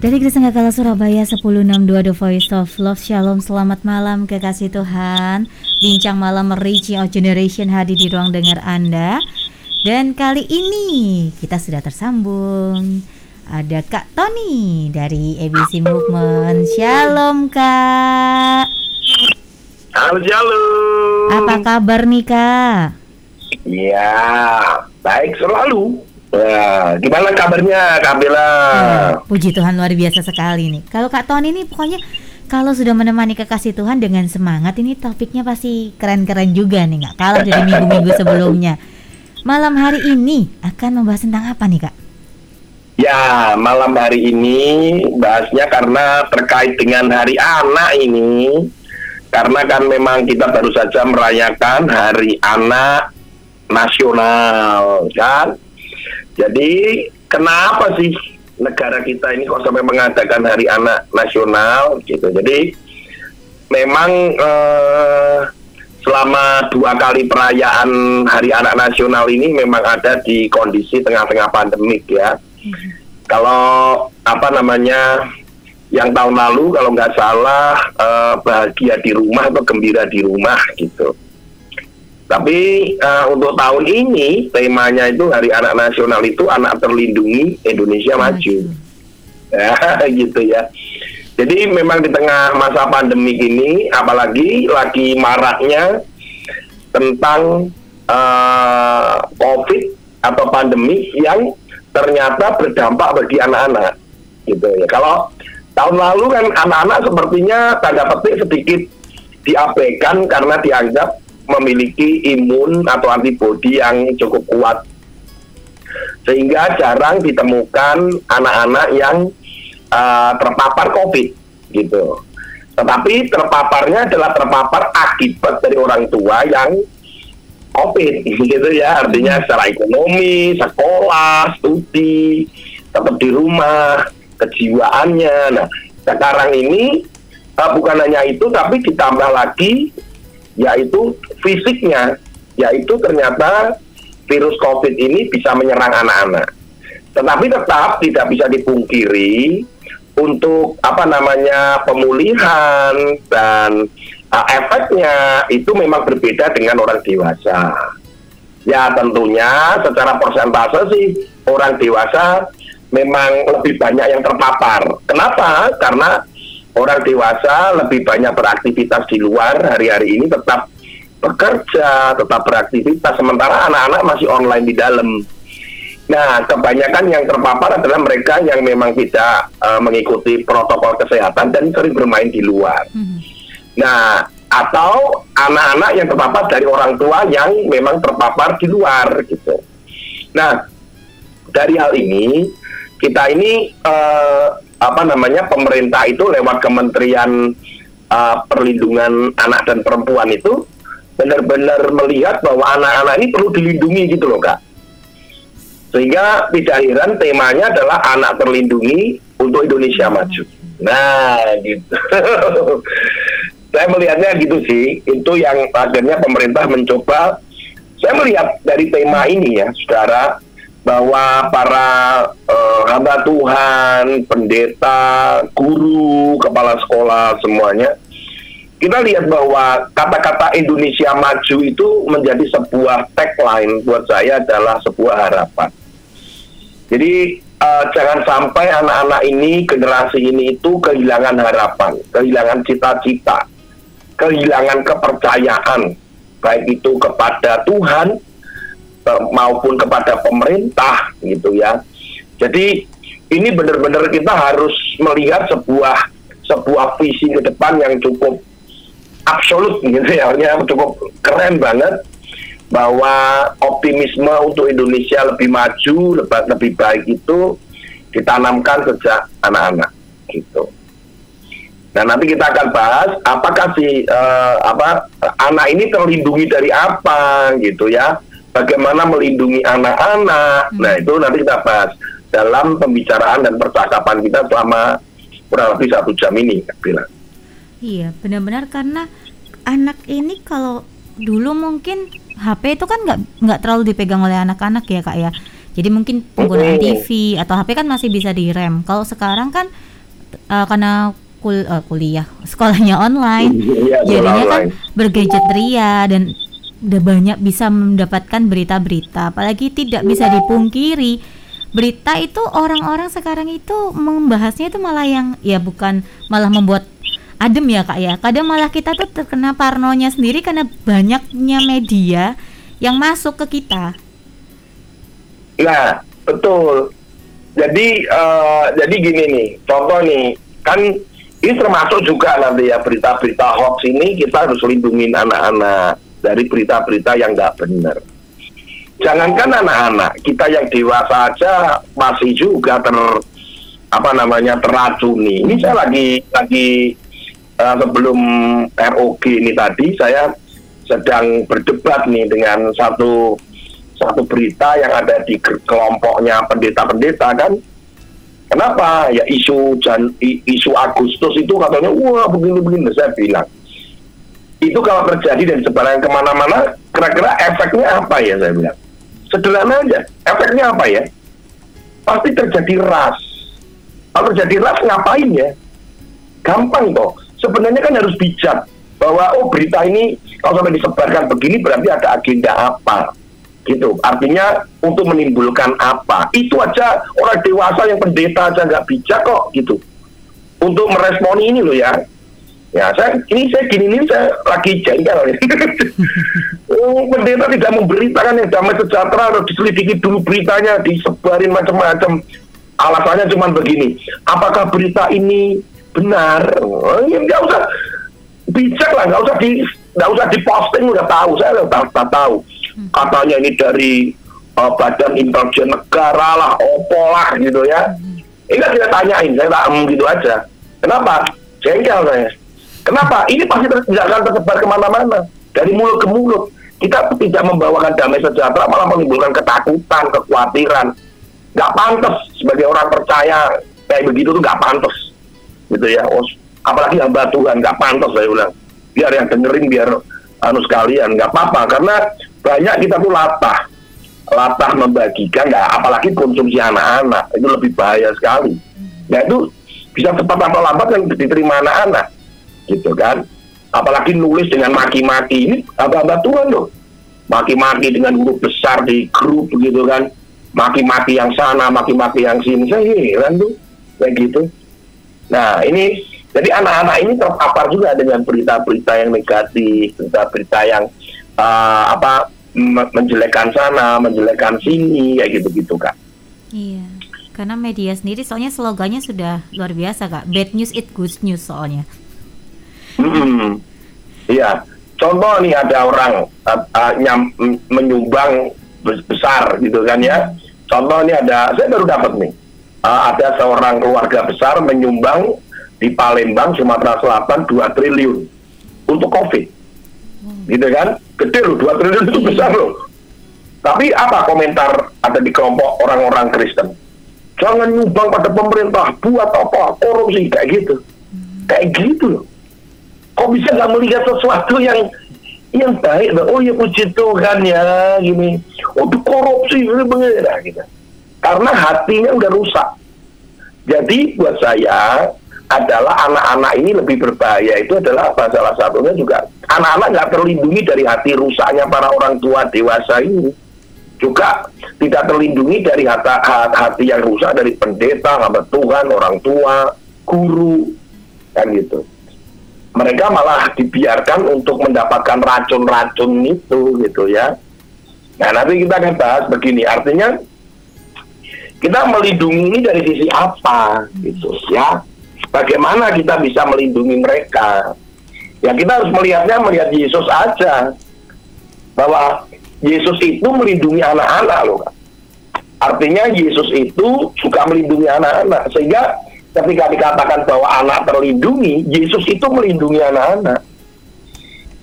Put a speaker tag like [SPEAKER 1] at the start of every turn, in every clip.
[SPEAKER 1] Dari Kristen Gakala Surabaya 1062 The Voice of Love. Shalom Selamat malam kekasih Tuhan. Bincang malam Reaching Out Generation hadir di ruang dengar Anda. Dan kali ini kita sudah tersambung. Ada Kak Tony dari ABC Movement. Shalom Kak.
[SPEAKER 2] Halo Shalom
[SPEAKER 1] Apa kabar nih Kak?
[SPEAKER 2] Ya baik selalu Nah, gimana kabarnya Kak Bella?
[SPEAKER 1] Hmm, puji Tuhan luar biasa sekali nih. Kalau Kak Tony ini pokoknya kalau sudah menemani kekasih Tuhan dengan semangat ini topiknya pasti keren-keren juga nih nggak kalah dari minggu-minggu sebelumnya. Malam hari ini akan membahas tentang apa nih Kak?
[SPEAKER 2] Ya malam hari ini bahasnya karena terkait dengan hari anak ini karena kan memang kita baru saja merayakan hari anak nasional kan jadi kenapa sih negara kita ini kok sampai mengadakan Hari Anak Nasional gitu? Jadi memang eh, selama dua kali perayaan Hari Anak Nasional ini memang ada di kondisi tengah-tengah pandemik ya. Kalau apa namanya yang tahun lalu kalau nggak salah eh, bahagia di rumah atau gembira di rumah gitu. Tapi uh, untuk tahun ini temanya itu Hari Anak Nasional itu anak terlindungi Indonesia maju. Ya, gitu ya. Jadi memang di tengah masa pandemi ini apalagi lagi maraknya tentang uh, Covid atau pandemi yang ternyata berdampak bagi anak-anak gitu ya. Kalau tahun lalu kan anak-anak sepertinya tanda petik sedikit diabaikan karena dianggap memiliki imun atau antibodi yang cukup kuat sehingga jarang ditemukan anak-anak yang uh, terpapar COVID gitu. Tetapi terpaparnya adalah terpapar akibat dari orang tua yang COVID gitu ya. Artinya secara ekonomi, sekolah, studi, tetap di rumah, kejiwaannya. Nah, sekarang ini uh, bukan hanya itu tapi ditambah lagi yaitu fisiknya, yaitu ternyata virus COVID ini bisa menyerang anak-anak. Tetapi tetap tidak bisa dipungkiri untuk apa namanya pemulihan dan uh, efeknya itu memang berbeda dengan orang dewasa. Ya tentunya secara persentase sih orang dewasa memang lebih banyak yang terpapar. Kenapa? Karena orang dewasa lebih banyak beraktivitas di luar hari-hari ini tetap bekerja, tetap beraktivitas sementara anak-anak masih online di dalam. Nah, kebanyakan yang terpapar adalah mereka yang memang tidak uh, mengikuti protokol kesehatan dan sering bermain di luar. Hmm. Nah, atau anak-anak yang terpapar dari orang tua yang memang terpapar di luar gitu. Nah, dari hal ini kita ini uh, apa namanya pemerintah itu lewat Kementerian uh, Perlindungan Anak dan Perempuan itu benar-benar melihat bahwa anak-anak ini perlu dilindungi gitu loh kak. Sehingga tidak heran temanya adalah anak terlindungi untuk Indonesia maju. Nah gitu. saya melihatnya gitu sih. Itu yang akhirnya pemerintah mencoba. Saya melihat dari tema ini ya, saudara bahwa para uh, hamba Tuhan, pendeta, guru, kepala sekolah semuanya kita lihat bahwa kata-kata Indonesia maju itu menjadi sebuah tagline buat saya adalah sebuah harapan. Jadi uh, jangan sampai anak-anak ini, generasi ini itu kehilangan harapan, kehilangan cita-cita, kehilangan kepercayaan, baik itu kepada Tuhan maupun kepada pemerintah gitu ya. Jadi ini benar-benar kita harus melihat sebuah sebuah visi ke depan yang cukup absolut gitu ya, cukup keren banget bahwa optimisme untuk Indonesia lebih maju, lebih, lebih baik itu ditanamkan sejak anak-anak gitu. Nah nanti kita akan bahas apakah si uh, apa anak ini terlindungi dari apa gitu ya bagaimana melindungi anak-anak. Hmm. Nah, itu nanti kita bahas dalam pembicaraan dan percakapan kita selama kurang lebih satu jam ini, bilang.
[SPEAKER 1] Iya, benar-benar karena anak ini kalau dulu mungkin HP itu kan nggak nggak terlalu dipegang oleh anak-anak ya kak ya. Jadi mungkin penggunaan TV atau HP kan masih bisa direm. Kalau sekarang kan uh, karena kul uh, kuliah sekolahnya online,
[SPEAKER 2] Iya,
[SPEAKER 1] jadinya kan bergadget ria dan udah banyak bisa mendapatkan berita-berita. Apalagi tidak bisa dipungkiri berita itu orang-orang sekarang itu membahasnya itu malah yang ya bukan malah membuat adem ya kak ya. Kadang malah kita tuh terkena parnonya sendiri karena banyaknya media yang masuk ke kita.
[SPEAKER 2] Nah, betul. Jadi eh, jadi gini nih, contoh nih, kan ini termasuk juga nanti ya berita-berita hoax ini kita harus lindungi anak-anak dari berita-berita yang nggak benar. Jangankan anak-anak, kita yang dewasa aja masih juga ter apa namanya teracuni. Ini saya lagi lagi eh, sebelum ROG ini tadi saya sedang berdebat nih dengan satu satu berita yang ada di ke- kelompoknya pendeta-pendeta kan kenapa ya isu jan, isu Agustus itu katanya wah begini-begini saya bilang itu kalau terjadi dan sebaran ke mana-mana kira-kira efeknya apa ya saya bilang? Sederhana aja. Efeknya apa ya? Pasti terjadi ras kalau terjadi ras ngapain ya? Gampang toh sebenarnya kan harus bijak. Bahwa oh berita ini kalau sampai disebarkan begini berarti ada agenda apa? Gitu. Artinya untuk menimbulkan apa? Itu aja orang dewasa yang pendeta aja nggak bijak kok gitu. Untuk meresponi ini loh ya ya saya ini saya gini ini saya lagi jengkel oh, pendeta tidak memberitakan yang damai sejahtera harus diselidiki dulu beritanya disebarin macam-macam. Alasannya cuma begini apakah berita ini benar? Oh, ya nggak usah bijak lah nggak usah di nggak usah diposting udah tahu saya udah tahu, udah tahu. Katanya ini dari uh, badan intelijen negara lah opo lah gitu ya. Ini kan tidak tanyain saya tak mm, gitu aja. Kenapa? Jengkel saya kenapa? Ini pasti tidak akan tersebar ke mana-mana. Dari mulut ke mulut. Kita tidak membawakan damai sejahtera malah menimbulkan ketakutan kekhawatiran. Nggak pantas sebagai orang percaya kayak begitu tuh nggak pantas. Gitu ya. Oh, apalagi hamba Tuhan nggak pantas saya bilang biar yang dengerin biar anu sekalian. Nggak apa-apa karena banyak kita tuh latah. Latah membagikan nggak apalagi konsumsi anak-anak. Itu lebih bahaya sekali. Nah itu bisa cepat atau lambat yang diterima anak-anak gitu kan apalagi nulis dengan maki-maki ini hamba-hamba Tuhan loh maki-maki dengan huruf besar di grup begitu kan maki-maki yang sana maki-maki yang sini saya heran tuh kayak gitu Nah, ini jadi anak-anak ini terpapar juga dengan berita-berita yang negatif, berita-berita yang uh, apa me- menjelekkan sana, menjelekkan sini, kayak gitu-gitu kak.
[SPEAKER 1] Iya. Karena media sendiri soalnya slogannya sudah luar biasa kak. Bad news it good news soalnya.
[SPEAKER 2] Mm-mm. Iya. Contoh nih ada orang uh, uh, nyam, menyumbang bes- besar gitu kan ya. Contoh nih ada, saya baru dapat nih. Uh, ada seorang keluarga besar menyumbang di Palembang, Sumatera Selatan 2 triliun untuk COVID. Gitu kan? Gede loh, 2 triliun itu besar loh. Tapi apa komentar ada di kelompok orang-orang Kristen? Jangan nyumbang pada pemerintah, buat apa? Korupsi, kayak gitu. Kayak gitu loh kok bisa nggak melihat sesuatu yang yang baik? Oh ya puji Tuhan ya gini. Itu korupsi ini begini nah, gitu. karena hatinya udah rusak. Jadi buat saya adalah anak-anak ini lebih berbahaya. Itu adalah apa? Salah satunya juga anak-anak nggak terlindungi dari hati rusaknya para orang tua dewasa ini. Juga tidak terlindungi dari hati, hati yang rusak dari pendeta, hamba Tuhan, orang tua, guru, kan gitu mereka malah dibiarkan untuk mendapatkan racun-racun itu gitu ya. Nah nanti kita akan bahas begini, artinya kita melindungi dari sisi apa gitu ya. Bagaimana kita bisa melindungi mereka? Ya kita harus melihatnya melihat Yesus aja bahwa Yesus itu melindungi anak-anak loh. Artinya Yesus itu juga melindungi anak-anak sehingga ketika dikatakan bahwa anak terlindungi, Yesus itu melindungi anak-anak.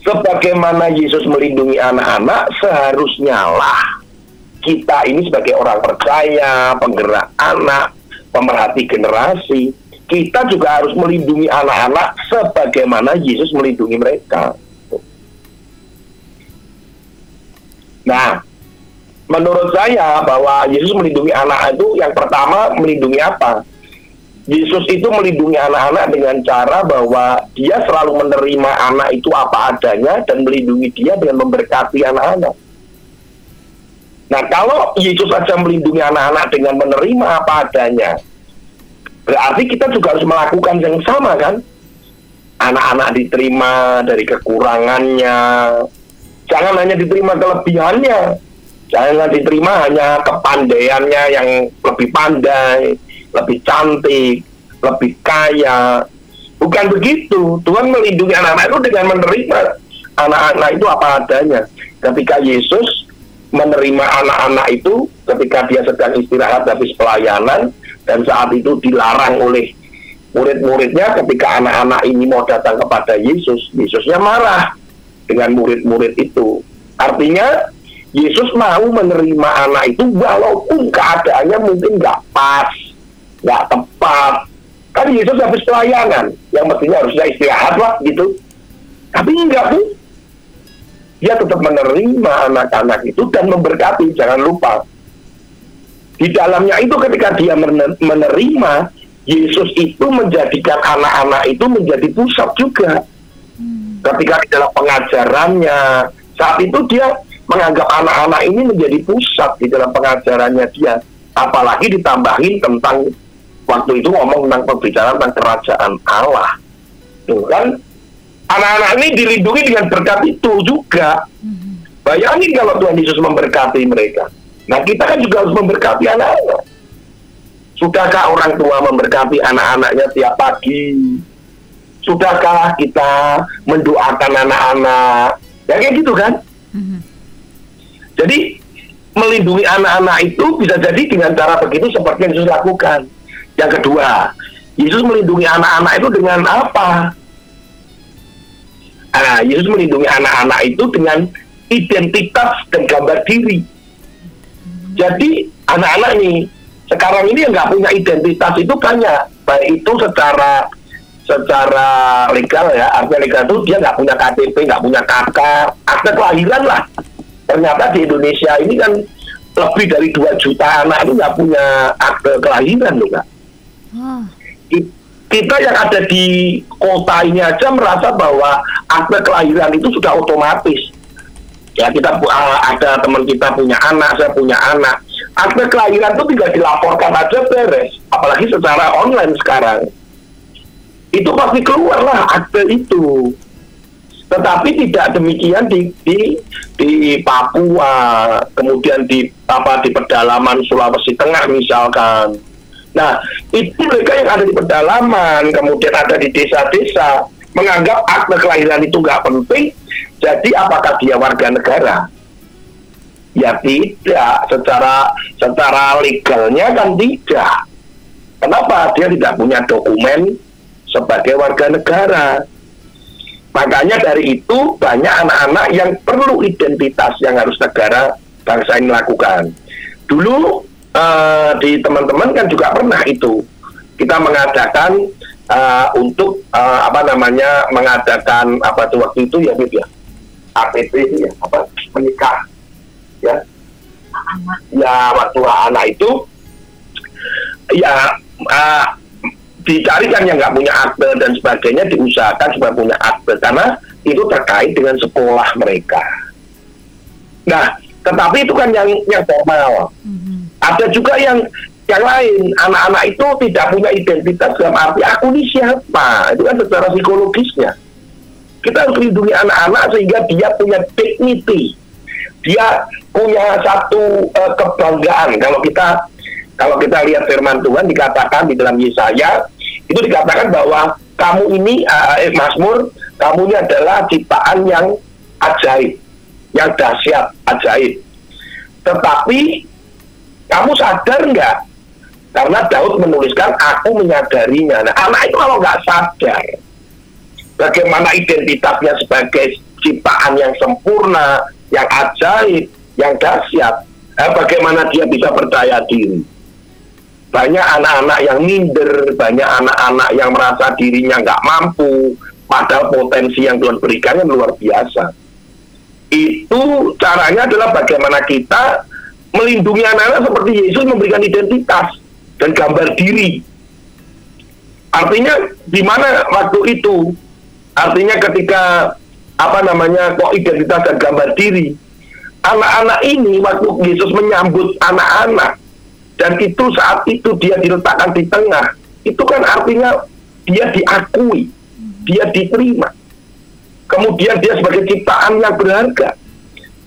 [SPEAKER 2] Sebagaimana Yesus melindungi anak-anak, seharusnya lah kita ini sebagai orang percaya, penggerak anak, pemerhati generasi, kita juga harus melindungi anak-anak sebagaimana Yesus melindungi mereka. Nah, menurut saya bahwa Yesus melindungi anak itu yang pertama melindungi apa? Yesus itu melindungi anak-anak dengan cara bahwa dia selalu menerima anak itu apa adanya dan melindungi dia dengan memberkati anak-anak. Nah, kalau Yesus saja melindungi anak-anak dengan menerima apa adanya, berarti kita juga harus melakukan yang sama kan? Anak-anak diterima dari kekurangannya, jangan hanya diterima kelebihannya, jangan diterima hanya kepandaiannya yang lebih pandai, lebih cantik, lebih kaya. Bukan begitu. Tuhan melindungi anak-anak itu dengan menerima anak-anak itu apa adanya. Ketika Yesus menerima anak-anak itu ketika dia sedang istirahat habis pelayanan dan saat itu dilarang oleh murid-muridnya ketika anak-anak ini mau datang kepada Yesus, Yesusnya marah dengan murid-murid itu. Artinya Yesus mau menerima anak itu walaupun keadaannya mungkin nggak pas, nggak tepat. Kan Yesus habis pelayanan, yang mestinya harusnya istirahat lah gitu. Tapi enggak tuh, dia tetap menerima anak-anak itu dan memberkati. Jangan lupa, di dalamnya itu ketika dia menerima, Yesus itu menjadikan anak-anak itu menjadi pusat juga. Hmm. Ketika di dalam pengajarannya, saat itu dia menganggap anak-anak ini menjadi pusat di dalam pengajarannya dia. Apalagi ditambahin tentang waktu itu ngomong tentang pembicaraan tentang kerajaan Allah. Tuh kan anak-anak ini dilindungi dengan berkat itu juga. Bayangin kalau Tuhan Yesus memberkati mereka. Nah kita kan juga harus memberkati anak-anak. Sudahkah orang tua memberkati anak-anaknya tiap pagi? Sudahkah kita mendoakan anak-anak? Ya kayak gitu kan? Jadi melindungi anak-anak itu bisa jadi dengan cara begitu seperti yang Yesus lakukan. Yang kedua, Yesus melindungi anak-anak itu dengan apa? Nah, Yesus melindungi anak-anak itu dengan identitas dan gambar diri. Jadi anak-anak nih sekarang ini yang nggak punya identitas itu banyak, baik itu secara secara legal ya, artinya legal itu dia nggak punya KTP, nggak punya KK, akte kelahiran lah. Ternyata di Indonesia ini kan lebih dari 2 juta anak itu nggak punya akte kelahiran loh kak. Oh kita yang ada di kota ini aja merasa bahwa akte kelahiran itu sudah otomatis. Ya kita uh, ada teman kita punya anak, saya punya anak. Akte kelahiran itu tinggal dilaporkan aja beres, apalagi secara online sekarang. Itu pasti keluar lah akte itu. Tetapi tidak demikian di di di Papua, kemudian di apa di pedalaman Sulawesi Tengah misalkan Nah, itu mereka yang ada di pedalaman, kemudian ada di desa-desa, menganggap akte kelahiran itu nggak penting, jadi apakah dia warga negara? Ya tidak, secara secara legalnya kan tidak. Kenapa? Dia tidak punya dokumen sebagai warga negara. Makanya dari itu banyak anak-anak yang perlu identitas yang harus negara bangsa ini lakukan. Dulu uh, di teman-teman kan juga pernah itu kita mengadakan uh, untuk uh, apa namanya mengadakan apa tuh waktu itu ya Bib ya APP ya apa menikah ya ya waktu anak itu ya uh, dicarikan yang nggak punya akte dan sebagainya diusahakan supaya punya akte karena itu terkait dengan sekolah mereka. Nah, tetapi itu kan yang yang formal. Mm -hmm. Ada juga yang yang lain, anak-anak itu tidak punya identitas dalam arti aku ini siapa. Itu kan secara psikologisnya. Kita harus lindungi anak-anak sehingga dia punya dignity. Dia punya satu uh, kebanggaan. Kalau kita kalau kita lihat firman Tuhan dikatakan di dalam Yesaya itu dikatakan bahwa kamu ini uh, eh, Mazmur, kamu ini adalah ciptaan yang ajaib, yang dahsyat, ajaib. Tetapi kamu sadar nggak? Karena Daud menuliskan aku menyadarinya. Nah, anak itu kalau nggak sadar bagaimana identitasnya sebagai ciptaan yang sempurna, yang ajaib, yang dahsyat, eh, bagaimana dia bisa percaya diri? Banyak anak-anak yang minder, banyak anak-anak yang merasa dirinya nggak mampu, padahal potensi yang Tuhan berikan luar biasa. Itu caranya adalah bagaimana kita melindungi anak-anak seperti Yesus memberikan identitas dan gambar diri. Artinya di mana waktu itu? Artinya ketika apa namanya kok identitas dan gambar diri. Anak-anak ini waktu Yesus menyambut anak-anak dan itu saat itu dia diletakkan di tengah, itu kan artinya dia diakui, dia diterima. Kemudian dia sebagai ciptaan yang berharga.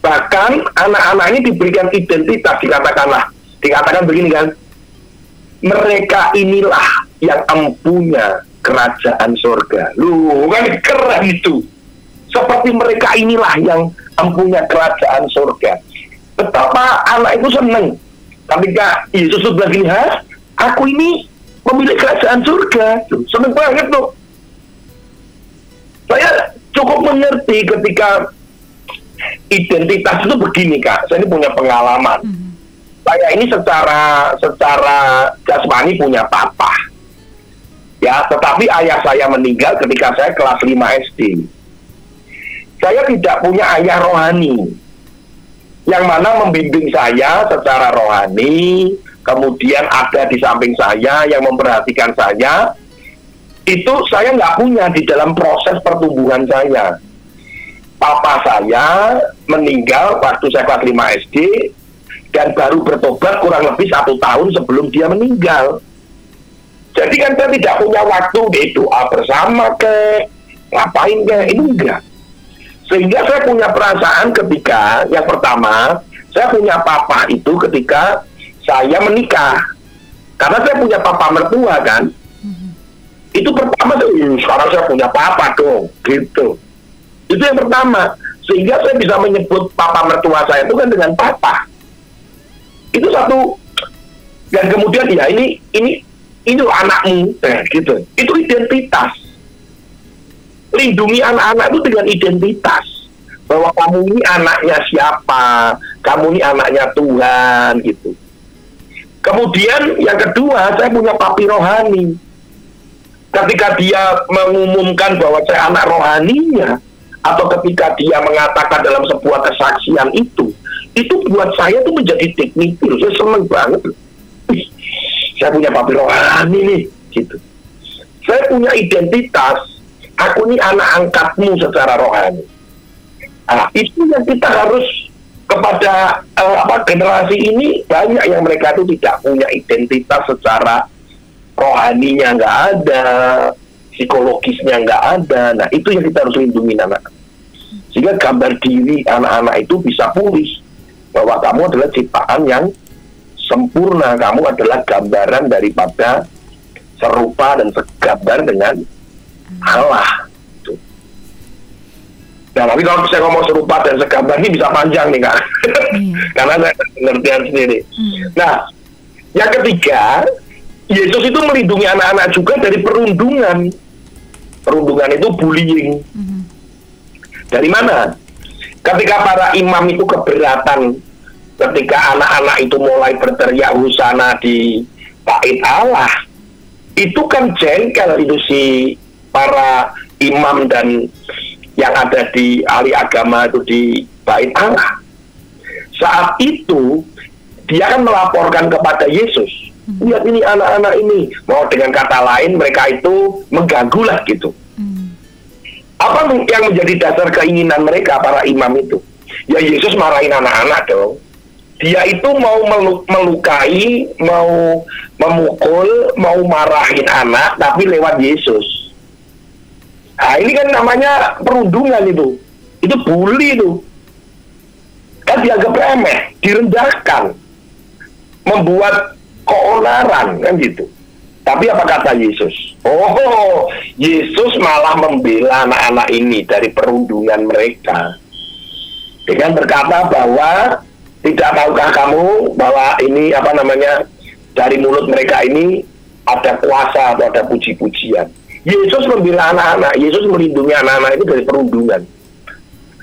[SPEAKER 2] Bahkan anak-anak ini diberikan identitas dikatakanlah, dikatakan begini kan, mereka inilah yang empunya kerajaan surga. Lu kan keren itu. Seperti mereka inilah yang empunya kerajaan surga. Betapa anak itu seneng ketika Yesus sudah gini, ha? Aku ini memilih kerajaan surga. Seneng banget tuh. Saya cukup mengerti ketika identitas itu begini kak. Saya ini punya pengalaman. Hmm saya ini secara secara jasmani punya papa. Ya, tetapi ayah saya meninggal ketika saya kelas 5 SD. Saya tidak punya ayah rohani yang mana membimbing saya secara rohani, kemudian ada di samping saya yang memperhatikan saya. Itu saya nggak punya di dalam proses pertumbuhan saya. Papa saya meninggal waktu saya kelas 5 SD, dan baru bertobat kurang lebih satu tahun sebelum dia meninggal. Jadi kan saya tidak punya waktu di doa bersama ke ngapain ke ini enggak. Sehingga saya punya perasaan ketika yang pertama saya punya papa itu ketika saya menikah. Karena saya punya papa mertua kan. Mm-hmm. Itu pertama sekarang saya punya papa dong, gitu. Itu yang pertama. Sehingga saya bisa menyebut papa mertua saya itu kan dengan papa. Itu satu. Dan kemudian ya ini ini ini anakmu. Eh, gitu. Itu identitas. Lindungi anak-anak itu dengan identitas. Bahwa kamu ini anaknya siapa? Kamu ini anaknya Tuhan gitu. Kemudian yang kedua saya punya papi rohani. Ketika dia mengumumkan bahwa saya anak rohaninya atau ketika dia mengatakan dalam sebuah kesaksian itu itu buat saya tuh menjadi teknikal saya seneng banget. Saya punya papi rohani nih gitu. Saya punya identitas. Aku ini anak angkatmu secara rohani. Nah, itu yang kita harus kepada uh, apa generasi ini banyak yang mereka itu tidak punya identitas secara rohaninya nggak ada psikologisnya nggak ada nah itu yang kita harus lindungi anak sehingga gambar diri anak-anak itu bisa pulih bahwa kamu adalah ciptaan yang sempurna, kamu adalah gambaran daripada serupa dan segambar dengan Allah. Gitu. Nah, tapi kalau saya ngomong serupa dan segambar ini bisa panjang nih kak, hmm. karena saya pengertian sendiri. Hmm. Nah, yang ketiga, Yesus itu melindungi anak-anak juga dari perundungan. Perundungan itu bullying. Dari mana? ketika para imam itu keberatan ketika anak-anak itu mulai berteriak husana di bait Allah itu kan jengkel itu si para imam dan yang ada di ahli agama itu di bait Allah saat itu dia kan melaporkan kepada Yesus. Lihat ini anak-anak ini mau dengan kata lain mereka itu mengganggu lah gitu apa yang menjadi dasar keinginan mereka para imam itu? Ya Yesus marahin anak-anak dong. Dia itu mau melukai, mau memukul, mau marahin anak, tapi lewat Yesus. Nah ini kan namanya perundungan itu. Itu bully itu. Kan dianggap remeh, direndahkan. Membuat keonaran, kan gitu. Tapi apa kata Yesus? Oh, Yesus malah membela anak-anak ini dari perundungan mereka. Dengan berkata bahwa tidak tahukah kamu bahwa ini apa namanya dari mulut mereka ini ada kuasa atau ada puji-pujian. Yesus membela anak-anak, Yesus melindungi anak-anak itu dari perundungan.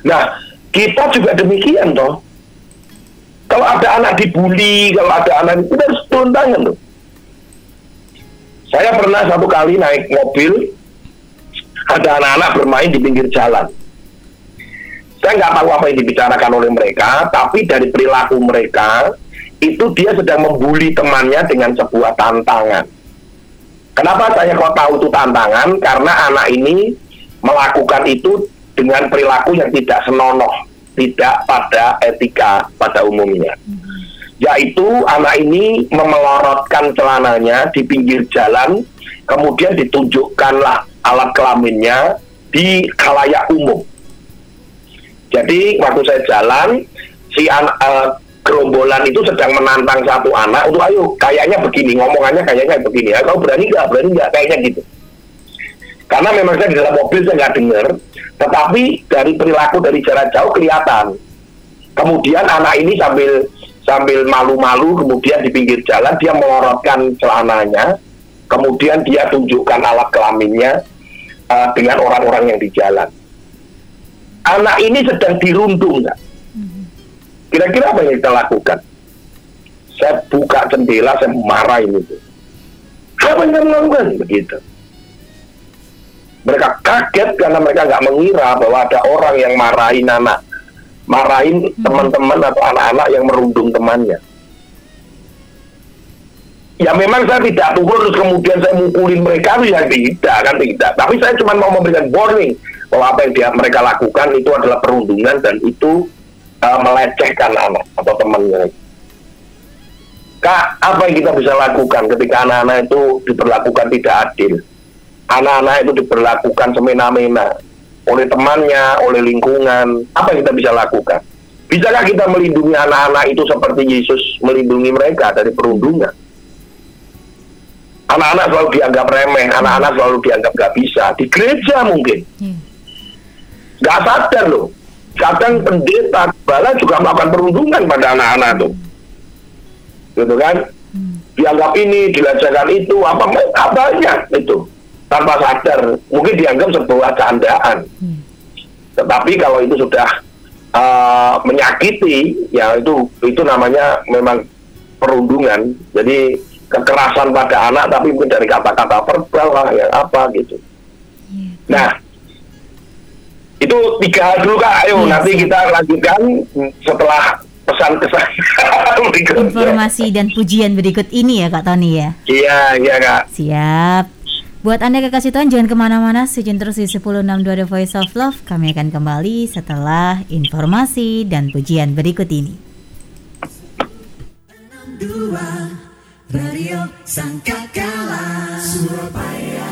[SPEAKER 2] Nah, kita juga demikian toh. Kalau ada anak dibully, kalau ada anak itu harus turun tangan loh saya pernah satu kali naik mobil, ada anak-anak bermain di pinggir jalan. Saya nggak tahu apa yang dibicarakan oleh mereka, tapi dari perilaku mereka, itu dia sedang membuli temannya dengan sebuah tantangan. Kenapa saya kok tahu itu tantangan? Karena anak ini melakukan itu dengan perilaku yang tidak senonoh, tidak pada etika pada umumnya. Yaitu anak ini memelorotkan celananya di pinggir jalan, kemudian ditunjukkanlah alat kelaminnya di khalayak umum. Jadi waktu saya jalan, si anak uh, gerombolan itu sedang menantang satu anak untuk ayo kayaknya begini ngomongannya kayaknya begini ya kau berani nggak berani nggak kayaknya gitu karena memang saya di dalam mobil saya nggak dengar tetapi dari perilaku dari jarak jauh kelihatan kemudian anak ini sambil sambil malu-malu kemudian di pinggir jalan dia melorotkan celananya kemudian dia tunjukkan alat kelaminnya uh, dengan orang-orang yang di jalan anak ini sedang dirundung nggak Kira-kira apa yang kita lakukan? Saya buka jendela, saya marahin itu. Apa yang kamu lakukan? Begitu. Mereka kaget karena mereka nggak mengira bahwa ada orang yang marahin anak, marahin hmm. teman-teman atau anak-anak yang merundung temannya. Ya memang saya tidak tunggu terus kemudian saya mukulin mereka itu ya tidak kan tidak. Tapi saya cuma mau memberikan warning bahwa apa yang dia mereka lakukan itu adalah perundungan dan itu uh, melecehkan anak atau temannya. Kak, apa yang kita bisa lakukan ketika anak-anak itu diperlakukan tidak adil? Anak-anak itu diperlakukan semena-mena oleh temannya, oleh lingkungan. Apa yang kita bisa lakukan? Bisakah kita melindungi anak-anak itu seperti Yesus melindungi mereka dari perundungan? Anak-anak selalu dianggap remeh, anak-anak selalu dianggap gak bisa. Di gereja mungkin. Hmm. Gak sadar loh kadang pendeta bala juga melakukan perundungan pada anak-anak tuh gitu kan hmm. dianggap ini dilecehkan itu apa apa banyak itu tanpa sadar mungkin dianggap sebuah candaan hmm. tetapi kalau itu sudah uh, menyakiti ya itu itu namanya memang perundungan jadi kekerasan pada anak tapi mungkin dari kata-kata verbal lah ya apa gitu yeah. nah itu tiga dulu kak, ayo yes. nanti kita lanjutkan setelah pesan kesan
[SPEAKER 1] Informasi dan pujian berikut ini ya kak Tony ya.
[SPEAKER 2] Iya iya kak.
[SPEAKER 1] Siap. Buat Anda kekasih Tuhan jangan ke mana-mana. Sejin terus di 1062 The Voice of Love. Kami akan kembali setelah informasi dan pujian berikut ini. Radio Sangkakala Surabaya.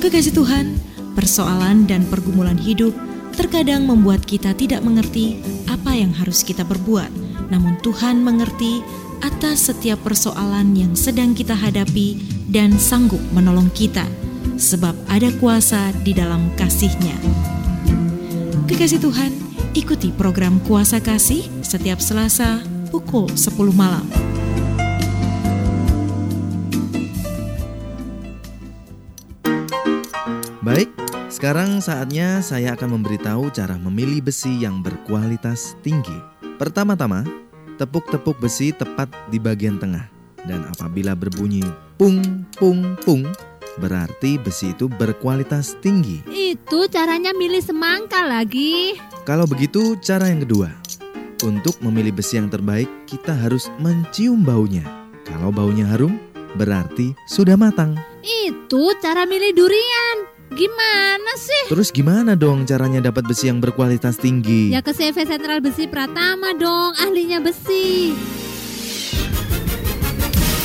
[SPEAKER 1] Kekasih Tuhan, persoalan dan pergumulan hidup terkadang membuat kita tidak mengerti apa yang harus kita perbuat. Namun Tuhan mengerti atas setiap persoalan yang sedang kita hadapi dan sanggup menolong kita, sebab ada kuasa di dalam kasih-Nya. Kekasih Tuhan, ikuti program Kuasa Kasih setiap Selasa pukul 10 malam.
[SPEAKER 3] Baik, sekarang saatnya saya akan memberitahu cara memilih besi yang berkualitas tinggi. Pertama-tama, tepuk-tepuk besi tepat di bagian tengah. Dan apabila berbunyi pung pung pung, berarti besi itu berkualitas tinggi.
[SPEAKER 4] Itu caranya milih semangka lagi.
[SPEAKER 3] Kalau begitu, cara yang kedua. Untuk memilih besi yang terbaik, kita harus mencium baunya. Kalau baunya harum, berarti sudah matang.
[SPEAKER 4] Itu cara milih durian. Gimana sih?
[SPEAKER 3] Terus gimana dong caranya dapat besi yang berkualitas tinggi?
[SPEAKER 4] Ya ke CV Sentral Besi Pratama dong, ahlinya besi.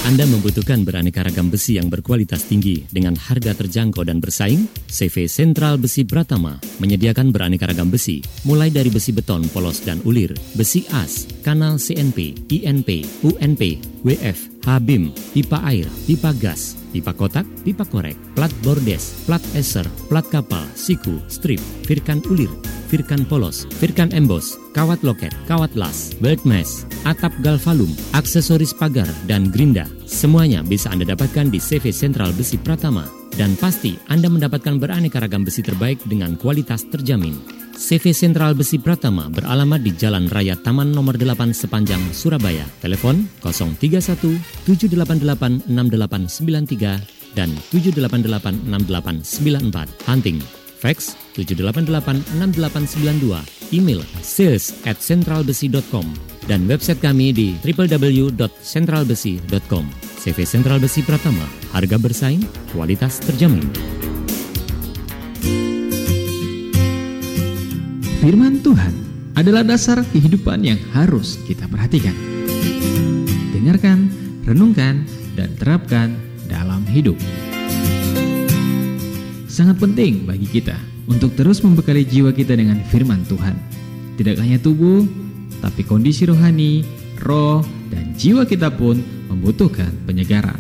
[SPEAKER 5] Anda membutuhkan beraneka ragam besi yang berkualitas tinggi dengan harga terjangkau dan bersaing? CV Sentral Besi Pratama menyediakan beraneka ragam besi, mulai dari besi beton, polos, dan ulir, besi as, kanal CNP, INP, UNP, WF, HBIM, pipa air, pipa gas, pipa kotak, pipa korek, plat bordes, plat eser, plat kapal, siku, strip, firkan ulir, firkan polos, firkan embos, kawat loket, kawat las, belt mesh, atap galvalum, aksesoris pagar, dan gerinda. Semuanya bisa Anda dapatkan di CV Sentral Besi Pratama. Dan pasti Anda mendapatkan beraneka ragam besi terbaik dengan kualitas terjamin. CV Sentral Besi Pratama beralamat di Jalan Raya Taman Nomor 8 sepanjang Surabaya. Telepon 031 788 6893 dan 788 6894. Hunting fax 7886892, email sales dan website kami di www.centralbesi.com. CV Sentral Besi Pratama, harga bersaing, kualitas terjamin.
[SPEAKER 6] Firman Tuhan adalah dasar kehidupan yang harus kita perhatikan. Dengarkan, renungkan, dan terapkan dalam hidup. Sangat penting bagi kita untuk terus membekali jiwa kita dengan firman Tuhan. Tidak hanya tubuh, tapi kondisi rohani, roh, dan jiwa kita pun membutuhkan penyegaran.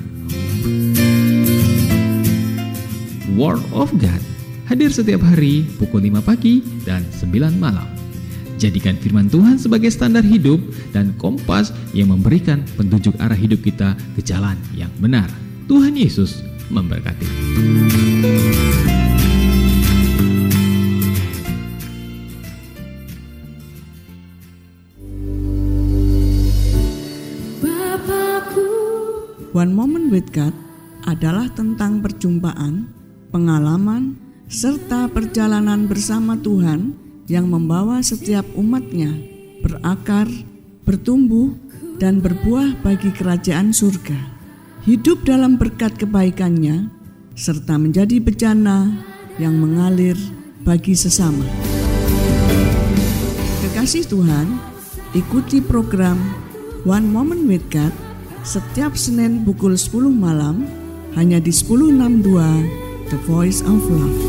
[SPEAKER 6] Word of God hadir setiap hari pukul 5 pagi dan 9 malam. Jadikan firman Tuhan sebagai standar hidup dan kompas yang memberikan petunjuk arah hidup kita ke jalan yang benar. Tuhan Yesus memberkati.
[SPEAKER 7] One Moment with God adalah tentang perjumpaan, pengalaman, serta perjalanan bersama Tuhan yang membawa setiap umatnya berakar, bertumbuh, dan berbuah bagi kerajaan surga. Hidup dalam berkat kebaikannya, serta menjadi bejana yang mengalir bagi sesama. Kekasih Tuhan, ikuti program One Moment with God setiap Senin pukul 10 malam hanya di 1062 The Voice of Love.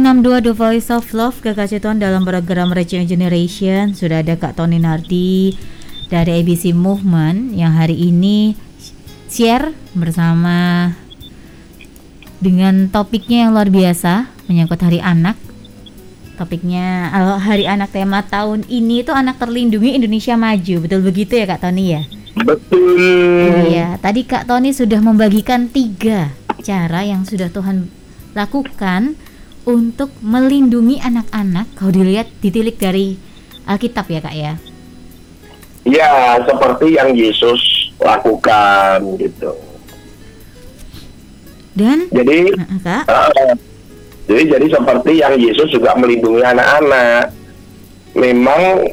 [SPEAKER 1] 1062 The Voice of Love Kekasih Tuhan dalam program Reaching Generation Sudah ada Kak Tony Nardi dari ABC Movement Yang hari ini share bersama dengan topiknya yang luar biasa Menyangkut hari anak Topiknya eh, hari anak tema tahun ini itu anak terlindungi Indonesia Maju Betul begitu ya Kak Tony ya?
[SPEAKER 2] Betul.
[SPEAKER 1] Iya, tadi Kak Tony sudah membagikan tiga cara yang sudah Tuhan lakukan untuk melindungi anak-anak. Kalau dilihat ditilik dari Alkitab ya Kak ya.
[SPEAKER 2] Ya, seperti yang Yesus lakukan gitu.
[SPEAKER 1] Dan
[SPEAKER 2] Jadi
[SPEAKER 1] Kak,
[SPEAKER 2] Uh, jadi jadi seperti yang Yesus juga melindungi anak-anak. Memang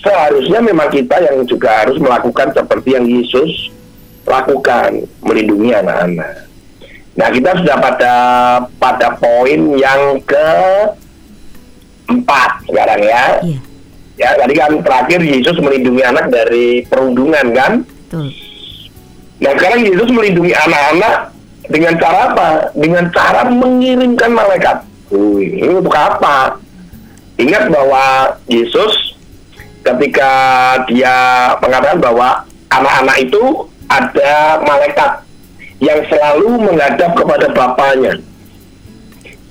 [SPEAKER 2] seharusnya memang kita yang juga harus melakukan seperti yang Yesus lakukan, melindungi anak-anak. Nah, kita sudah pada pada poin yang ke empat sekarang ya.
[SPEAKER 1] iya,
[SPEAKER 2] Ya, tadi kan terakhir Yesus melindungi anak dari perundungan kan?
[SPEAKER 1] betul.
[SPEAKER 2] Nah sekarang Yesus melindungi anak-anak dengan cara apa? Dengan cara mengirimkan malaikat. Wih, ini untuk apa? Ingat bahwa Yesus ketika dia mengatakan bahwa anak-anak itu ada malaikat yang selalu menghadap kepada Bapaknya.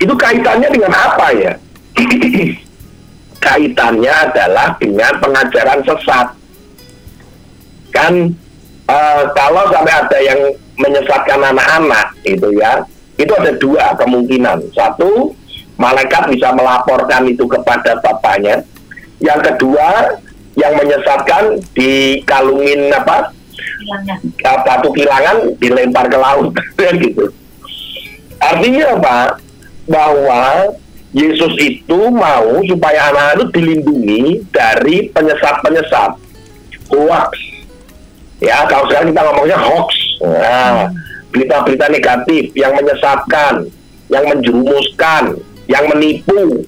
[SPEAKER 2] Itu kaitannya dengan apa ya? kaitannya adalah dengan pengajaran sesat. Kan eh, kalau sampai ada yang menyesatkan anak-anak itu ya, itu ada dua kemungkinan. Satu, malaikat bisa melaporkan itu kepada bapaknya. Yang kedua, yang menyesatkan dikalungin apa? Batu kilangan dilempar ke laut kan gitu. Artinya apa? Bahwa Yesus itu mau supaya anak-anak itu dilindungi dari penyesat-penyesat hoax. Ya, kalau sekarang kita ngomongnya hoax. Nah, berita-berita negatif yang menyesatkan, yang menjerumuskan, yang menipu.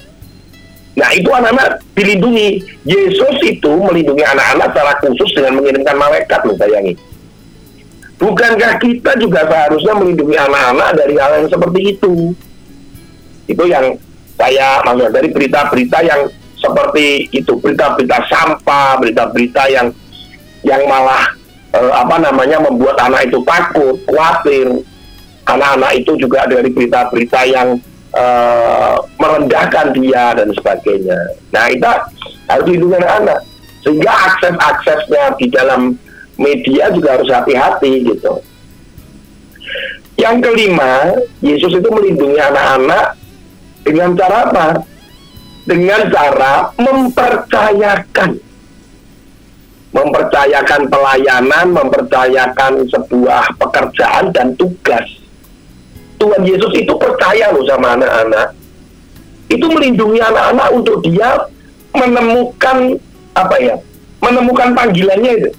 [SPEAKER 2] Nah, itu anak-anak dilindungi. Yesus itu melindungi anak-anak secara khusus dengan mengirimkan malaikat, loh bayangi. Bukankah kita juga seharusnya melindungi anak-anak dari hal yang seperti itu? Itu yang saya maksud dari berita-berita yang seperti itu, berita-berita sampah, berita-berita yang yang malah eh, apa namanya membuat anak itu takut, khawatir. Anak-anak itu juga dari berita-berita yang eh, merendahkan dia dan sebagainya. Nah, kita harus lindungi anak-anak sehingga akses-aksesnya di dalam media juga harus hati-hati gitu. Yang kelima, Yesus itu melindungi anak-anak dengan cara apa? Dengan cara mempercayakan mempercayakan pelayanan, mempercayakan sebuah pekerjaan dan tugas. Tuhan Yesus itu percaya loh sama anak-anak. Itu melindungi anak-anak untuk dia menemukan apa ya? Menemukan panggilannya itu.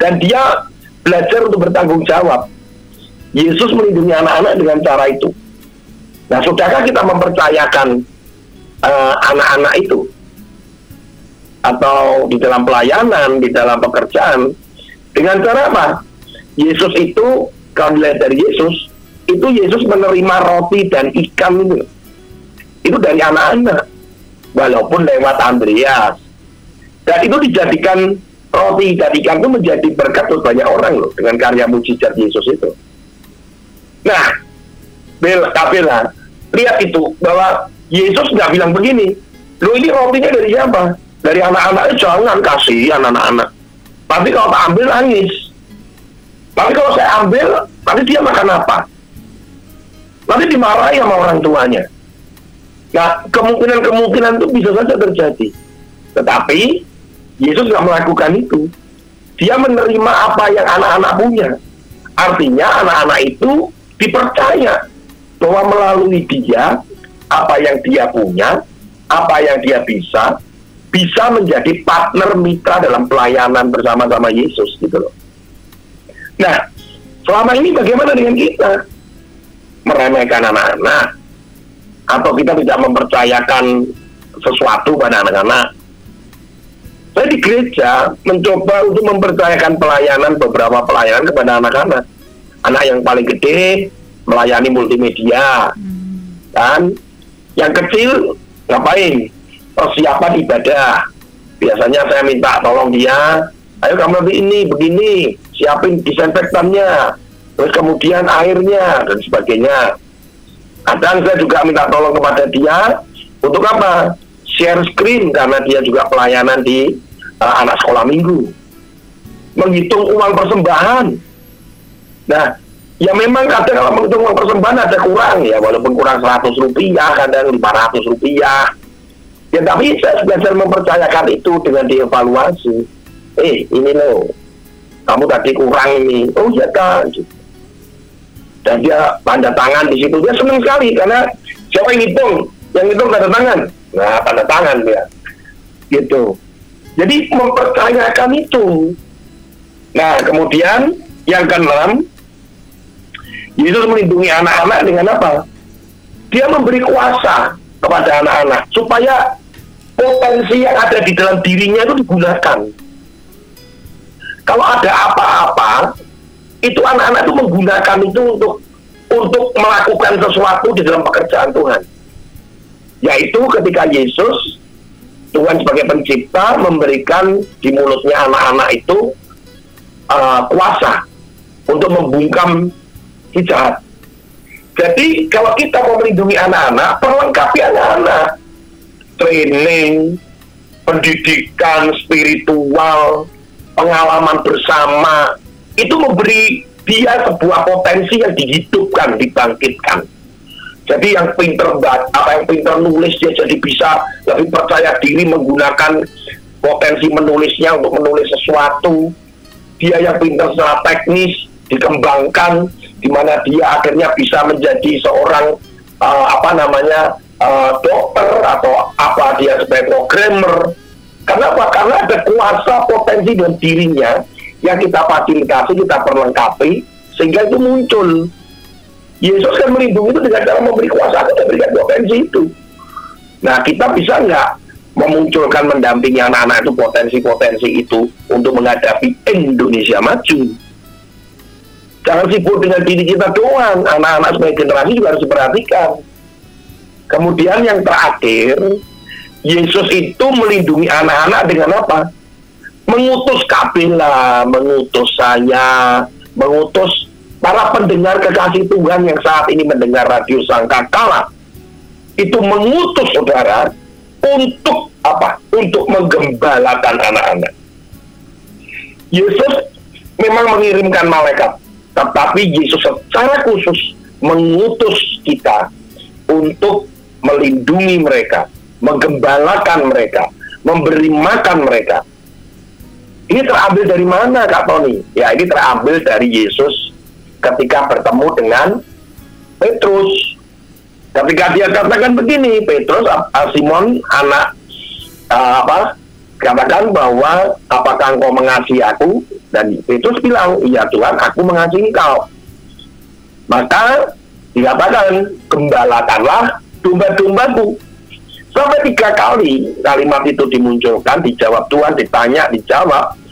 [SPEAKER 2] Dan dia belajar untuk bertanggung jawab. Yesus melindungi anak-anak dengan cara itu. Nah, sudahkah kita mempercayakan eh, anak-anak itu? Atau di dalam pelayanan, di dalam pekerjaan, dengan cara apa? Yesus itu, kalau dilihat dari Yesus, itu Yesus menerima roti dan ikan itu. Itu dari anak-anak. Walaupun lewat Andreas. Dan itu dijadikan roti dan ikan itu menjadi berkat untuk banyak orang loh dengan karya mujizat Yesus itu. Nah, Bel, Kabela, lihat itu bahwa Yesus nggak bilang begini. Lo ini rotinya dari siapa? Dari anak-anak jangan kasih anak-anak. Tapi kalau tak ambil nangis. Tapi kalau saya ambil, nanti dia makan apa? Nanti dimarahi sama orang tuanya. Nah, kemungkinan-kemungkinan itu bisa saja terjadi. Tetapi Yesus nggak melakukan itu. Dia menerima apa yang anak-anak punya. Artinya anak-anak itu dipercaya bahwa melalui dia apa yang dia punya, apa yang dia bisa, bisa menjadi partner mitra dalam pelayanan bersama-sama Yesus gitu loh. Nah, selama ini bagaimana dengan kita? Meremehkan anak-anak atau kita tidak mempercayakan sesuatu pada anak-anak? Saya di gereja mencoba untuk mempercayakan pelayanan beberapa pelayanan kepada anak-anak. Anak yang paling gede melayani multimedia, kan? Yang kecil ngapain? Persiapan ibadah. Biasanya saya minta tolong dia, ayo kamu nanti ini begini, siapin disinfektannya, terus kemudian airnya dan sebagainya. Kadang saya juga minta tolong kepada dia untuk apa? Share screen karena dia juga pelayanan di uh, anak sekolah minggu. Menghitung uang persembahan. Nah, ya memang kadang kalau menghitung uang persembahan ada kurang ya, walaupun kurang 100 rupiah, kadang 500 rupiah. Ya tapi saya belajar mempercayakan itu dengan dievaluasi. Eh, ini loh, kamu tadi kurang ini. Oh iya kan. Gitu dan dia tanda tangan di situ. Dia senang sekali karena siapa yang hitung? Yang hitung tanda tangan. Nah tanda tangan dia. Gitu. Jadi mempercayakan itu. Nah kemudian yang keenam Yesus melindungi anak-anak dengan apa? Dia memberi kuasa kepada anak-anak supaya potensi yang ada di dalam dirinya itu digunakan. Kalau ada apa-apa itu anak-anak itu menggunakan itu untuk untuk melakukan sesuatu di dalam pekerjaan Tuhan. Yaitu ketika Yesus Tuhan sebagai pencipta memberikan di mulutnya anak-anak itu uh, kuasa untuk membungkam si jahat. Jadi kalau kita mau melindungi anak-anak, perlengkapi anak-anak. Training, pendidikan spiritual, pengalaman bersama, itu memberi dia sebuah potensi yang dihidupkan, dibangkitkan. Jadi yang pinter apa yang pinter nulis dia jadi bisa lebih percaya diri menggunakan potensi menulisnya untuk menulis sesuatu. Dia yang pinter secara teknis dikembangkan, di mana dia akhirnya bisa menjadi seorang uh, apa namanya uh, dokter atau apa dia sebagai programmer. Karena? Karena ada kuasa potensi dalam dirinya yang kita fasilitasi, kita perlengkapi sehingga itu muncul. Yesus kan melindungi itu dengan cara memberi kuasa dan memberikan potensi itu. Nah kita bisa nggak memunculkan mendampingi anak-anak itu potensi-potensi itu untuk menghadapi Indonesia maju. Jangan sibuk dengan diri kita doang, anak-anak sebagai generasi juga harus diperhatikan. Kemudian yang terakhir, Yesus itu melindungi anak-anak dengan apa? Mengutus kabilah, mengutus saya, mengutus para pendengar kekasih Tuhan yang saat ini mendengar radio Sangkakala itu mengutus saudara untuk apa? Untuk menggembalakan anak-anak. Yesus memang mengirimkan malaikat, tetapi Yesus secara khusus mengutus kita untuk melindungi mereka, menggembalakan mereka, memberi makan mereka. Ini terambil dari mana Kak Tony? Ya ini terambil dari Yesus ketika bertemu dengan Petrus. Ketika dia katakan begini, Petrus, uh, Simon, anak uh, apa? Katakan bahwa apakah engkau mengasihi aku? Dan Petrus bilang, iya Tuhan, aku mengasihi engkau. Maka dikatakan, gembalakanlah domba-dombaku. Sampai tiga kali kalimat itu dimunculkan, dijawab Tuhan, ditanya, dijawab.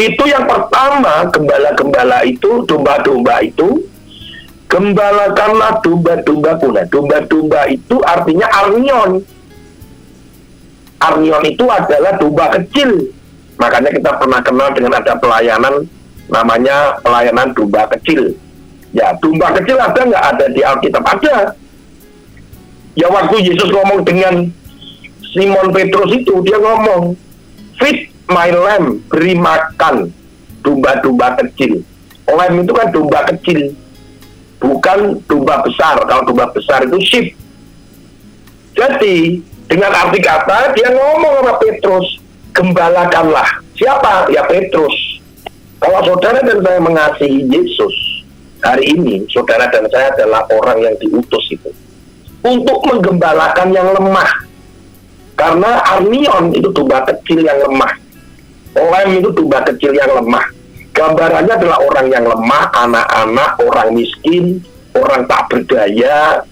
[SPEAKER 2] Itu yang pertama, gembala-gembala itu, domba-domba itu, gembalakanlah domba-dombaku. Nah, domba-domba itu artinya arnion. Arnion itu adalah domba kecil. Makanya kita pernah kenal dengan ada pelayanan namanya pelayanan domba kecil. Ya, domba kecil ada nggak ada di Alkitab? Ada. Ya waktu Yesus ngomong dengan Simon Petrus itu, dia ngomong, Feed my lamb, beri makan domba-domba kecil. Lamb itu kan domba kecil, bukan domba besar. Kalau domba besar itu sheep. Jadi dengan arti kata dia ngomong sama Petrus, gembalakanlah. Siapa? Ya Petrus. Kalau saudara dan saya mengasihi Yesus hari ini, saudara dan saya adalah orang yang diutus itu untuk menggembalakan yang lemah. Karena arnion itu domba kecil yang lemah. Lem itu domba kecil yang lemah. Gambarannya adalah orang yang lemah, anak-anak, orang miskin, orang tak berdaya,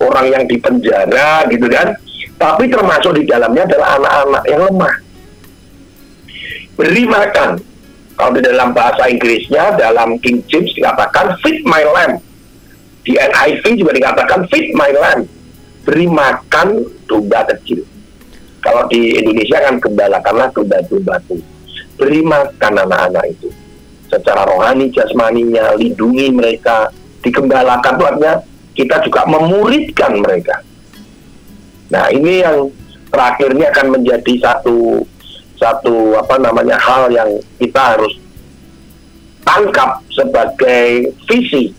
[SPEAKER 2] orang yang dipenjara gitu kan. Tapi termasuk di dalamnya adalah anak-anak yang lemah. Beri makan. Kalau di dalam bahasa Inggrisnya, dalam King James dikatakan feed my lamb. Di NIV juga dikatakan feed my lamb. beri makan domba kecil. Kalau di Indonesia kan gembala karena domba-domba itu. Beri makan anak-anak itu secara rohani, jasmaninya, lindungi mereka, digembalakan itu kita juga memuridkan mereka. Nah ini yang terakhirnya akan menjadi satu satu apa namanya hal yang kita harus tangkap sebagai visi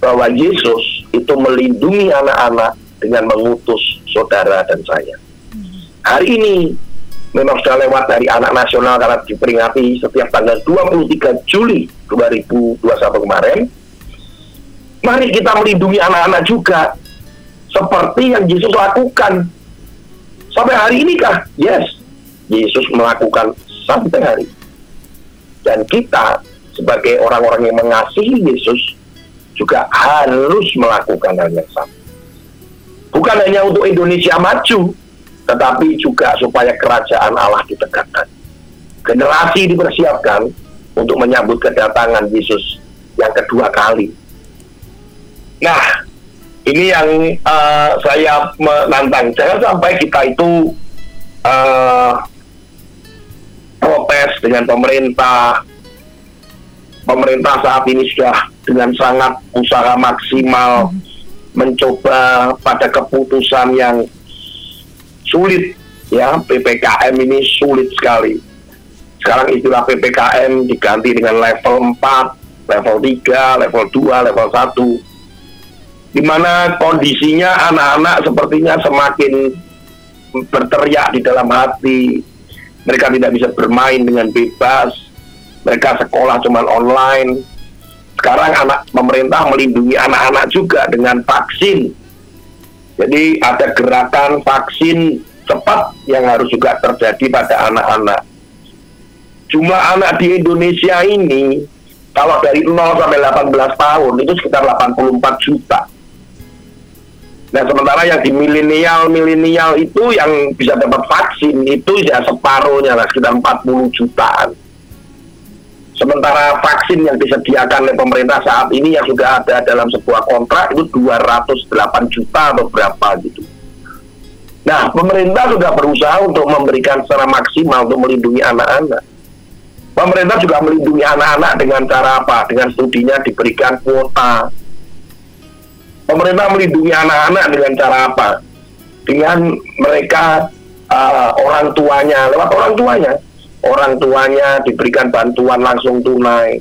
[SPEAKER 2] bahwa Yesus itu melindungi anak-anak dengan mengutus saudara dan saya. Hari ini memang sudah lewat dari anak nasional karena diperingati setiap tanggal 23 Juli 2021 kemarin. Mari kita melindungi anak-anak juga seperti yang Yesus lakukan. Sampai hari ini kah? Yes. Yesus melakukan sampai hari. Dan kita sebagai orang-orang yang mengasihi Yesus juga harus melakukan hal yang sama. Bukan hanya untuk Indonesia maju, tetapi juga supaya kerajaan Allah ditegakkan. Generasi dipersiapkan untuk menyambut kedatangan Yesus yang kedua kali. Nah, ini yang uh, saya menantang. Jangan sampai kita itu uh, protes dengan pemerintah. Pemerintah saat ini sudah dengan sangat usaha maksimal mencoba pada keputusan yang sulit ya PPKM ini sulit sekali. Sekarang istilah PPKM diganti dengan level 4, level 3, level 2, level 1. Di mana kondisinya anak-anak sepertinya semakin berteriak di dalam hati. Mereka tidak bisa bermain dengan bebas. Mereka sekolah cuma online. Sekarang anak pemerintah melindungi anak-anak juga dengan vaksin. Jadi ada gerakan vaksin cepat yang harus juga terjadi pada anak-anak. Jumlah anak di Indonesia ini kalau dari 0 sampai 18 tahun itu sekitar 84 juta. Nah sementara yang di milenial milenial itu yang bisa dapat vaksin itu ya separuhnya lah sekitar 40 jutaan. Sementara vaksin yang disediakan oleh pemerintah saat ini yang sudah ada dalam sebuah kontrak itu 208 juta atau berapa gitu. Nah, pemerintah sudah berusaha untuk memberikan secara maksimal untuk melindungi anak-anak. Pemerintah juga melindungi anak-anak dengan cara apa? Dengan studinya diberikan kuota. Pemerintah melindungi anak-anak dengan cara apa? Dengan mereka uh, orang tuanya, lewat orang tuanya orang tuanya diberikan bantuan langsung tunai,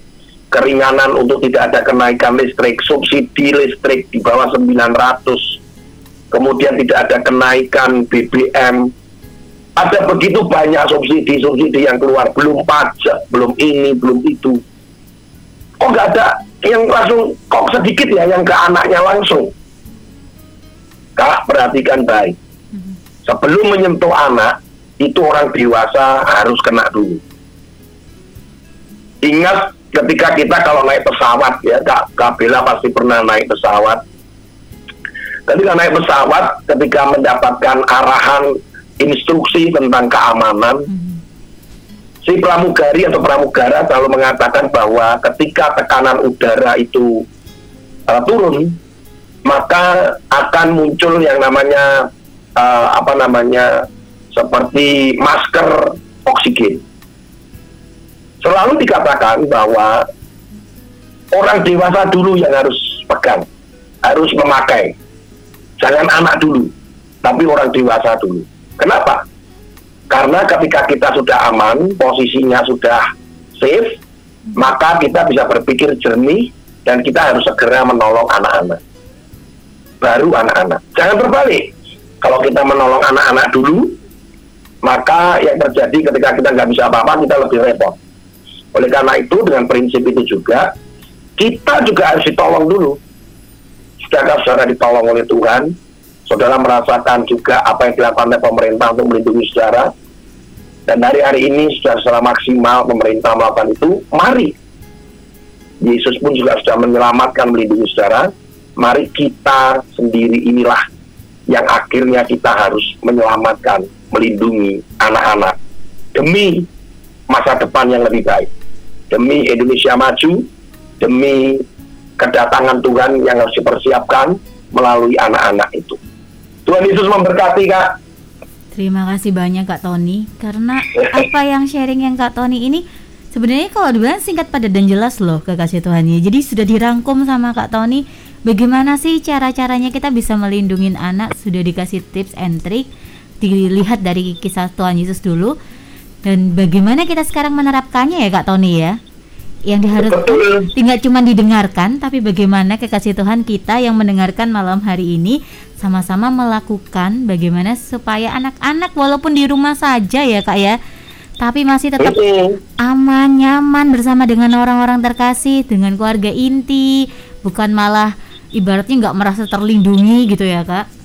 [SPEAKER 2] keringanan untuk tidak ada kenaikan listrik, subsidi listrik di bawah 900, kemudian tidak ada kenaikan BBM. Ada begitu banyak subsidi-subsidi yang keluar, belum pajak, belum ini, belum itu. Kok nggak ada yang langsung, kok sedikit ya yang ke anaknya langsung. Kak, perhatikan baik. Sebelum menyentuh anak, itu orang dewasa harus kena dulu. Ingat ketika kita kalau naik pesawat ya, Kak, Kak Bella pasti pernah naik pesawat. Ketika naik pesawat, ketika mendapatkan arahan instruksi tentang keamanan, si pramugari atau pramugara selalu mengatakan bahwa ketika tekanan udara itu uh, turun, maka akan muncul yang namanya uh, apa namanya seperti masker oksigen. Selalu dikatakan bahwa orang dewasa dulu yang harus pegang, harus memakai. Jangan anak dulu, tapi orang dewasa dulu. Kenapa? Karena ketika kita sudah aman, posisinya sudah safe, maka kita bisa berpikir jernih dan kita harus segera menolong anak-anak. Baru anak-anak. Jangan berbalik. Kalau kita menolong anak-anak dulu, maka yang terjadi ketika kita nggak bisa apa-apa, kita lebih repot. Oleh karena itu, dengan prinsip itu juga, kita juga harus ditolong dulu. Sudahkah saudara ditolong oleh Tuhan? Saudara merasakan juga apa yang dilakukan oleh pemerintah untuk melindungi saudara? Dan dari hari ini sudah secara maksimal pemerintah melakukan itu, mari. Yesus pun juga sudah menyelamatkan melindungi saudara. Mari kita sendiri inilah yang akhirnya kita harus menyelamatkan, melindungi anak-anak demi masa depan yang lebih baik, demi Indonesia maju, demi kedatangan Tuhan yang harus dipersiapkan melalui anak-anak itu. Tuhan Yesus memberkati Kak.
[SPEAKER 1] Terima kasih banyak Kak Tony karena apa yang sharing yang Kak Tony ini sebenarnya kalau dibilang singkat padat dan jelas loh kekasih Tuhan ya. Jadi sudah dirangkum sama Kak Tony bagaimana sih cara-caranya kita bisa melindungi anak? Sudah dikasih tips and trick. Dilihat dari kisah Tuhan Yesus dulu. Dan bagaimana kita sekarang menerapkannya ya Kak Tony ya? Yang diharuskan tidak cuma didengarkan tapi bagaimana kekasih Tuhan kita yang mendengarkan malam hari ini sama-sama melakukan bagaimana supaya anak-anak walaupun di rumah saja ya Kak ya tapi masih tetap aman nyaman bersama dengan orang-orang terkasih dengan keluarga inti bukan malah ibaratnya nggak merasa terlindungi gitu ya Kak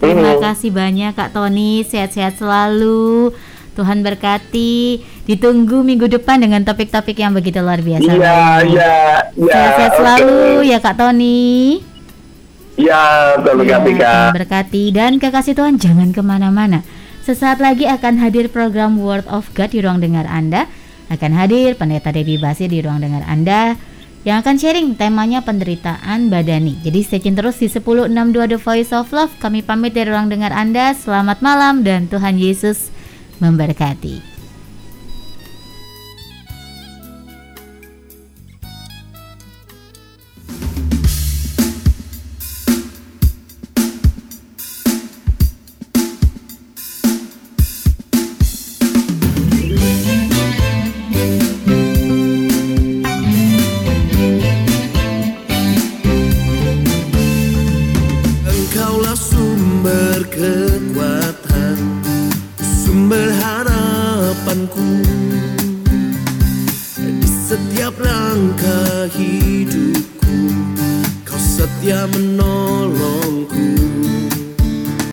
[SPEAKER 1] Terima kasih banyak Kak Tony, sehat-sehat selalu. Tuhan berkati. Ditunggu minggu depan dengan topik-topik yang begitu luar biasa.
[SPEAKER 2] Iya, iya, iya.
[SPEAKER 1] Sehat-sehat selalu ya Kak Tony.
[SPEAKER 2] Iya, Tuhan berkati
[SPEAKER 1] Ya,
[SPEAKER 2] Kak.
[SPEAKER 1] Berkati dan kekasih Tuhan jangan ke mana-mana. Sesaat lagi akan hadir program Word of God di ruang dengar Anda. Akan hadir Pendeta Debbie Basir di ruang dengar Anda yang akan sharing temanya penderitaan badani. Jadi stay tune terus di 1062 The Voice of Love. Kami pamit dari ruang dengar Anda. Selamat malam dan Tuhan Yesus memberkati.